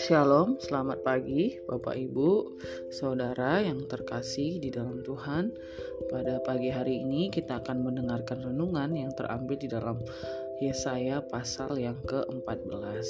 Shalom, selamat pagi Bapak Ibu, Saudara yang terkasih di dalam Tuhan. Pada pagi hari ini kita akan mendengarkan renungan yang terambil di dalam Yesaya pasal yang ke-14.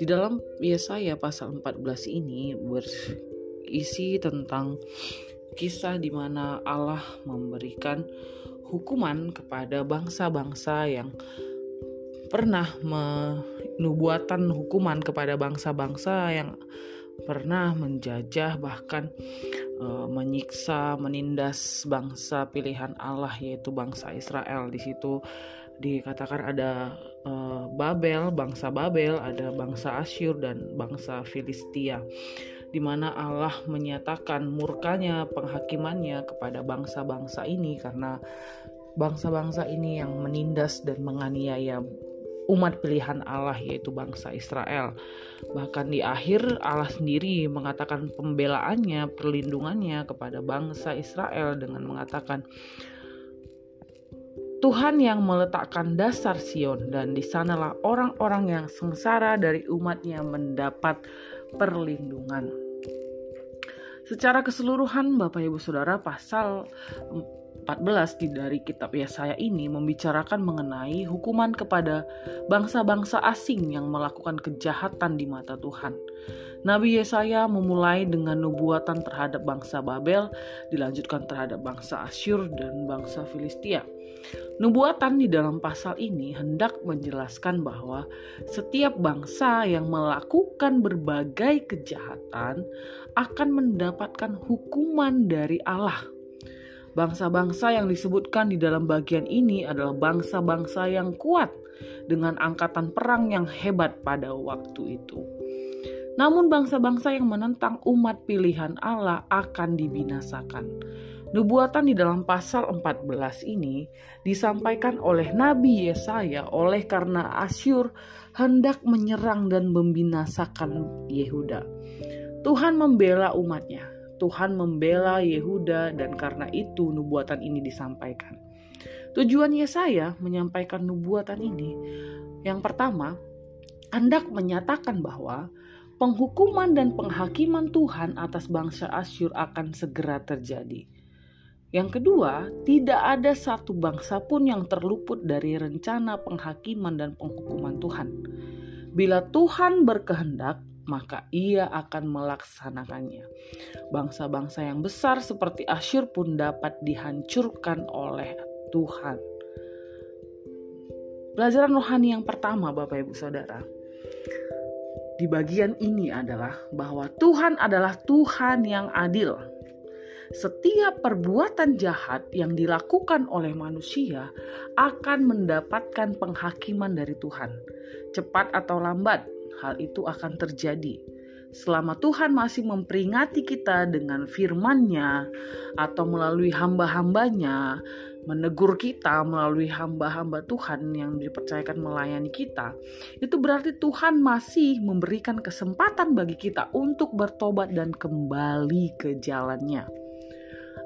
Di dalam Yesaya pasal 14 ini berisi tentang kisah di mana Allah memberikan hukuman kepada bangsa-bangsa yang pernah menubuatan hukuman kepada bangsa-bangsa yang pernah menjajah bahkan e, menyiksa menindas bangsa pilihan Allah yaitu bangsa Israel. Di situ dikatakan ada e, Babel bangsa Babel ada bangsa Asyur dan bangsa Filistia di mana Allah menyatakan murkanya penghakimannya kepada bangsa-bangsa ini karena bangsa-bangsa ini yang menindas dan menganiaya umat pilihan Allah yaitu bangsa Israel. Bahkan di akhir Allah sendiri mengatakan pembelaannya, perlindungannya kepada bangsa Israel dengan mengatakan Tuhan yang meletakkan dasar Sion dan di sanalah orang-orang yang sengsara dari umatnya mendapat perlindungan. Secara keseluruhan Bapak Ibu Saudara pasal 14 di dari kitab Yesaya ini membicarakan mengenai hukuman kepada bangsa-bangsa asing yang melakukan kejahatan di mata Tuhan. Nabi Yesaya memulai dengan nubuatan terhadap bangsa Babel, dilanjutkan terhadap bangsa Asyur dan bangsa Filistia. Nubuatan di dalam pasal ini hendak menjelaskan bahwa setiap bangsa yang melakukan berbagai kejahatan akan mendapatkan hukuman dari Allah Bangsa-bangsa yang disebutkan di dalam bagian ini adalah bangsa-bangsa yang kuat dengan angkatan perang yang hebat pada waktu itu. Namun bangsa-bangsa yang menentang umat pilihan Allah akan dibinasakan. Nubuatan di dalam pasal 14 ini disampaikan oleh Nabi Yesaya oleh karena Asyur hendak menyerang dan membinasakan Yehuda. Tuhan membela umatnya Tuhan membela Yehuda dan karena itu nubuatan ini disampaikan. Tujuan Yesaya menyampaikan nubuatan ini yang pertama, hendak menyatakan bahwa penghukuman dan penghakiman Tuhan atas bangsa Asyur akan segera terjadi. Yang kedua, tidak ada satu bangsa pun yang terluput dari rencana penghakiman dan penghukuman Tuhan. Bila Tuhan berkehendak, maka ia akan melaksanakannya. Bangsa-bangsa yang besar seperti Asyur pun dapat dihancurkan oleh Tuhan. Pelajaran rohani yang pertama, Bapak Ibu Saudara, di bagian ini adalah bahwa Tuhan adalah Tuhan yang adil. Setiap perbuatan jahat yang dilakukan oleh manusia akan mendapatkan penghakiman dari Tuhan, cepat atau lambat hal itu akan terjadi. Selama Tuhan masih memperingati kita dengan firman-Nya atau melalui hamba-hambanya, menegur kita melalui hamba-hamba Tuhan yang dipercayakan melayani kita, itu berarti Tuhan masih memberikan kesempatan bagi kita untuk bertobat dan kembali ke jalannya.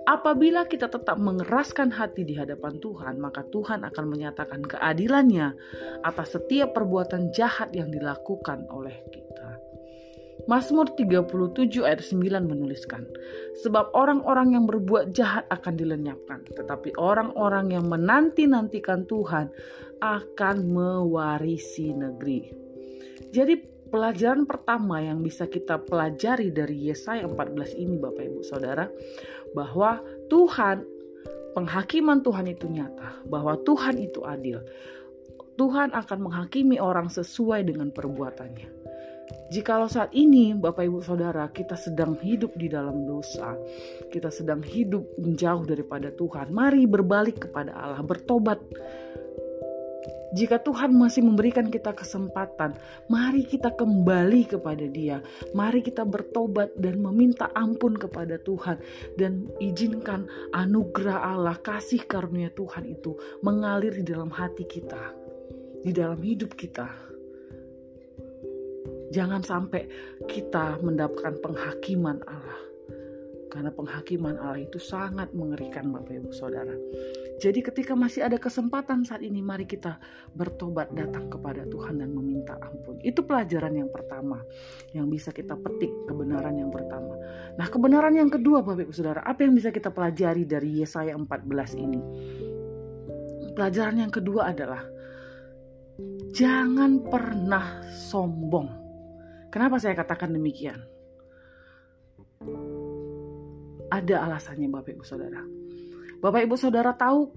Apabila kita tetap mengeraskan hati di hadapan Tuhan, maka Tuhan akan menyatakan keadilannya atas setiap perbuatan jahat yang dilakukan oleh kita. Mazmur 37 ayat 9 menuliskan, Sebab orang-orang yang berbuat jahat akan dilenyapkan, tetapi orang-orang yang menanti-nantikan Tuhan akan mewarisi negeri. Jadi pelajaran pertama yang bisa kita pelajari dari Yesaya 14 ini Bapak Ibu Saudara bahwa Tuhan penghakiman Tuhan itu nyata, bahwa Tuhan itu adil. Tuhan akan menghakimi orang sesuai dengan perbuatannya. Jikalau saat ini Bapak Ibu Saudara kita sedang hidup di dalam dosa, kita sedang hidup menjauh daripada Tuhan, mari berbalik kepada Allah, bertobat jika Tuhan masih memberikan kita kesempatan, mari kita kembali kepada Dia. Mari kita bertobat dan meminta ampun kepada Tuhan dan izinkan anugerah Allah, kasih karunia Tuhan itu mengalir di dalam hati kita, di dalam hidup kita. Jangan sampai kita mendapatkan penghakiman Allah. Karena penghakiman Allah itu sangat mengerikan Bapak Ibu Saudara. Jadi ketika masih ada kesempatan saat ini mari kita bertobat datang kepada Tuhan dan meminta ampun. Itu pelajaran yang pertama yang bisa kita petik kebenaran yang pertama. Nah, kebenaran yang kedua Bapak Ibu Saudara, apa yang bisa kita pelajari dari Yesaya 14 ini? Pelajaran yang kedua adalah jangan pernah sombong. Kenapa saya katakan demikian? Ada alasannya Bapak Ibu Saudara Bapak Ibu Saudara tahu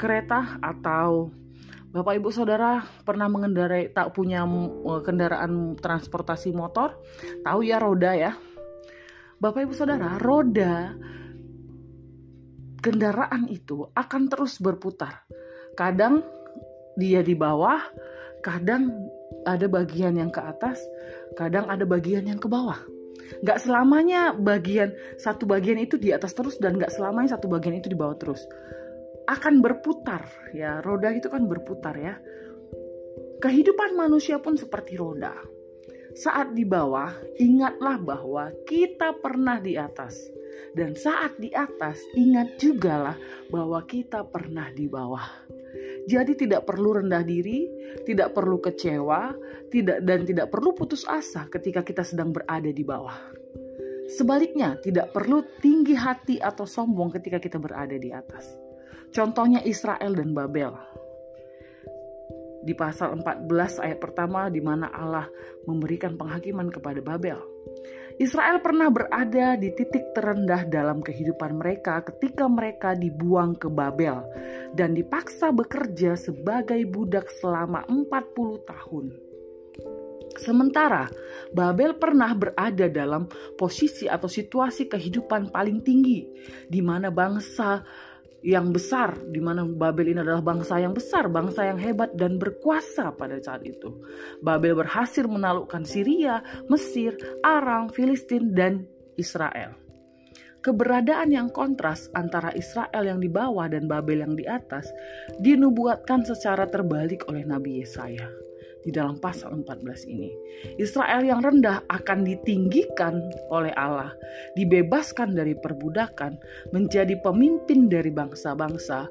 kereta atau Bapak Ibu Saudara pernah mengendarai tak punya eh, kendaraan transportasi motor? Tahu ya roda ya. Bapak Ibu Saudara, roda kendaraan itu akan terus berputar. Kadang dia di bawah, kadang ada bagian yang ke atas, kadang ada bagian yang ke bawah. Gak selamanya bagian satu bagian itu di atas terus dan gak selamanya satu bagian itu di bawah terus. Akan berputar ya, roda itu kan berputar ya. Kehidupan manusia pun seperti roda. Saat di bawah, ingatlah bahwa kita pernah di atas. Dan saat di atas, ingat juga lah bahwa kita pernah di bawah. Jadi tidak perlu rendah diri, tidak perlu kecewa, tidak dan tidak perlu putus asa ketika kita sedang berada di bawah. Sebaliknya, tidak perlu tinggi hati atau sombong ketika kita berada di atas. Contohnya Israel dan Babel. Di pasal 14 ayat pertama di mana Allah memberikan penghakiman kepada Babel. Israel pernah berada di titik terendah dalam kehidupan mereka ketika mereka dibuang ke Babel dan dipaksa bekerja sebagai budak selama 40 tahun. Sementara Babel pernah berada dalam posisi atau situasi kehidupan paling tinggi di mana bangsa yang besar di mana Babel ini adalah bangsa yang besar, bangsa yang hebat dan berkuasa pada saat itu. Babel berhasil menaklukkan Syria, Mesir, Aram, Filistin dan Israel. Keberadaan yang kontras antara Israel yang di bawah dan Babel yang di atas dinubuatkan secara terbalik oleh Nabi Yesaya di dalam pasal 14 ini. Israel yang rendah akan ditinggikan oleh Allah, dibebaskan dari perbudakan, menjadi pemimpin dari bangsa-bangsa,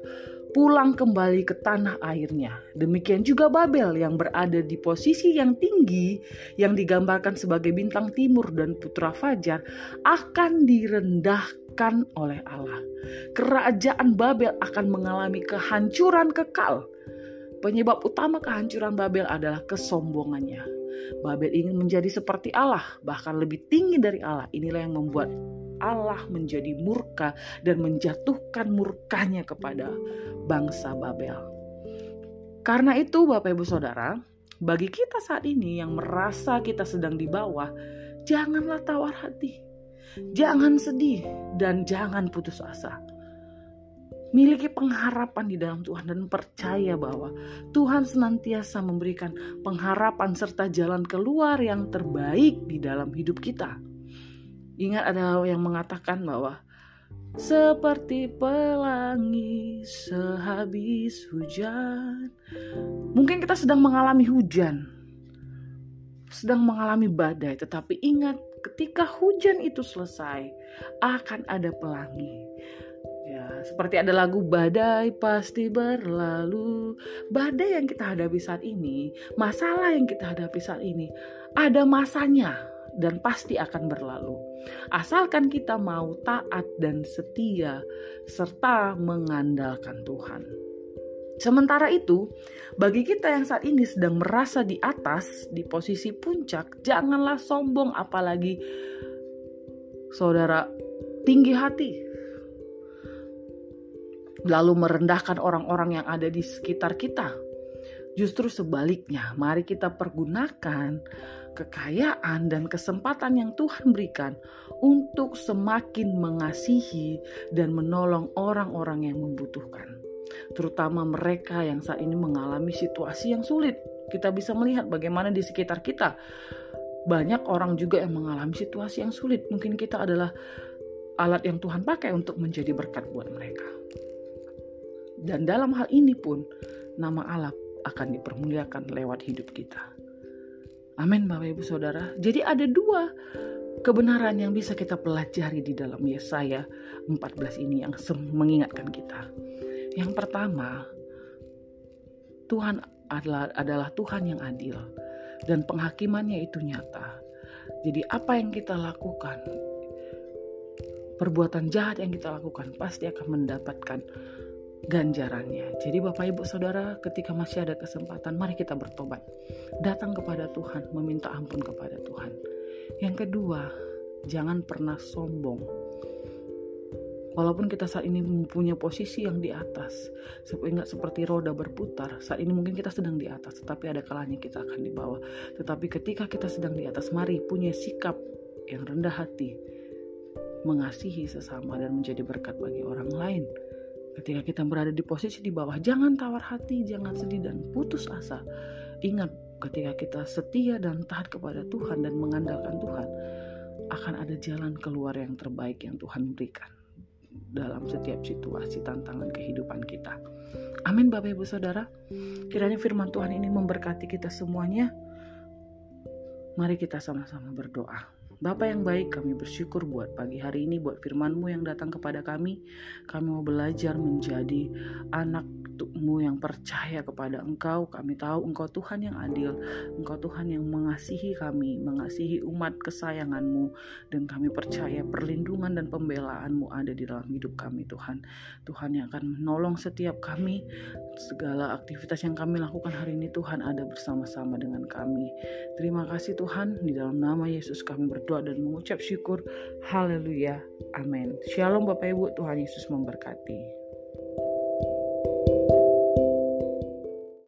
pulang kembali ke tanah airnya. Demikian juga Babel yang berada di posisi yang tinggi yang digambarkan sebagai bintang timur dan putra fajar akan direndahkan oleh Allah. Kerajaan Babel akan mengalami kehancuran kekal Penyebab utama kehancuran Babel adalah kesombongannya. Babel ingin menjadi seperti Allah, bahkan lebih tinggi dari Allah. Inilah yang membuat Allah menjadi murka dan menjatuhkan murkanya kepada bangsa Babel. Karena itu Bapak Ibu Saudara, bagi kita saat ini yang merasa kita sedang di bawah, janganlah tawar hati. Jangan sedih dan jangan putus asa miliki pengharapan di dalam Tuhan dan percaya bahwa Tuhan senantiasa memberikan pengharapan serta jalan keluar yang terbaik di dalam hidup kita. Ingat ada yang mengatakan bahwa seperti pelangi sehabis hujan. Mungkin kita sedang mengalami hujan, sedang mengalami badai, tetapi ingat ketika hujan itu selesai akan ada pelangi seperti ada lagu badai pasti berlalu. Badai yang kita hadapi saat ini, masalah yang kita hadapi saat ini, ada masanya dan pasti akan berlalu. Asalkan kita mau taat dan setia serta mengandalkan Tuhan. Sementara itu, bagi kita yang saat ini sedang merasa di atas, di posisi puncak, janganlah sombong apalagi saudara tinggi hati lalu merendahkan orang-orang yang ada di sekitar kita. Justru sebaliknya, mari kita pergunakan kekayaan dan kesempatan yang Tuhan berikan untuk semakin mengasihi dan menolong orang-orang yang membutuhkan, terutama mereka yang saat ini mengalami situasi yang sulit. Kita bisa melihat bagaimana di sekitar kita banyak orang juga yang mengalami situasi yang sulit. Mungkin kita adalah alat yang Tuhan pakai untuk menjadi berkat buat mereka. Dan dalam hal ini pun nama Allah akan dipermuliakan lewat hidup kita. Amin Bapak Ibu Saudara. Jadi ada dua kebenaran yang bisa kita pelajari di dalam Yesaya 14 ini yang mengingatkan kita. Yang pertama, Tuhan adalah, adalah Tuhan yang adil dan penghakimannya itu nyata. Jadi apa yang kita lakukan, perbuatan jahat yang kita lakukan pasti akan mendapatkan ganjarannya. Jadi Bapak Ibu Saudara ketika masih ada kesempatan mari kita bertobat. Datang kepada Tuhan, meminta ampun kepada Tuhan. Yang kedua, jangan pernah sombong. Walaupun kita saat ini mempunyai posisi yang di atas, ingat seperti roda berputar, saat ini mungkin kita sedang di atas, tetapi ada kalanya kita akan di bawah. Tetapi ketika kita sedang di atas, mari punya sikap yang rendah hati, mengasihi sesama dan menjadi berkat bagi orang lain. Ketika kita berada di posisi di bawah, jangan tawar hati, jangan sedih dan putus asa. Ingat, ketika kita setia dan taat kepada Tuhan dan mengandalkan Tuhan, akan ada jalan keluar yang terbaik yang Tuhan berikan dalam setiap situasi tantangan kehidupan kita. Amin Bapak Ibu Saudara. Kiranya firman Tuhan ini memberkati kita semuanya. Mari kita sama-sama berdoa. Bapak yang baik, kami bersyukur buat pagi hari ini, buat firman-Mu yang datang kepada kami. Kami mau belajar menjadi anak untukmu yang percaya kepada Engkau. Kami tahu Engkau Tuhan yang adil, Engkau Tuhan yang mengasihi kami, mengasihi umat kesayanganmu, dan kami percaya perlindungan dan pembelaanmu ada di dalam hidup kami Tuhan. Tuhan yang akan menolong setiap kami, segala aktivitas yang kami lakukan hari ini Tuhan ada bersama-sama dengan kami. Terima kasih Tuhan, di dalam nama Yesus kami berdoa dan mengucap syukur. Haleluya. Amin. Shalom Bapak Ibu, Tuhan Yesus memberkati.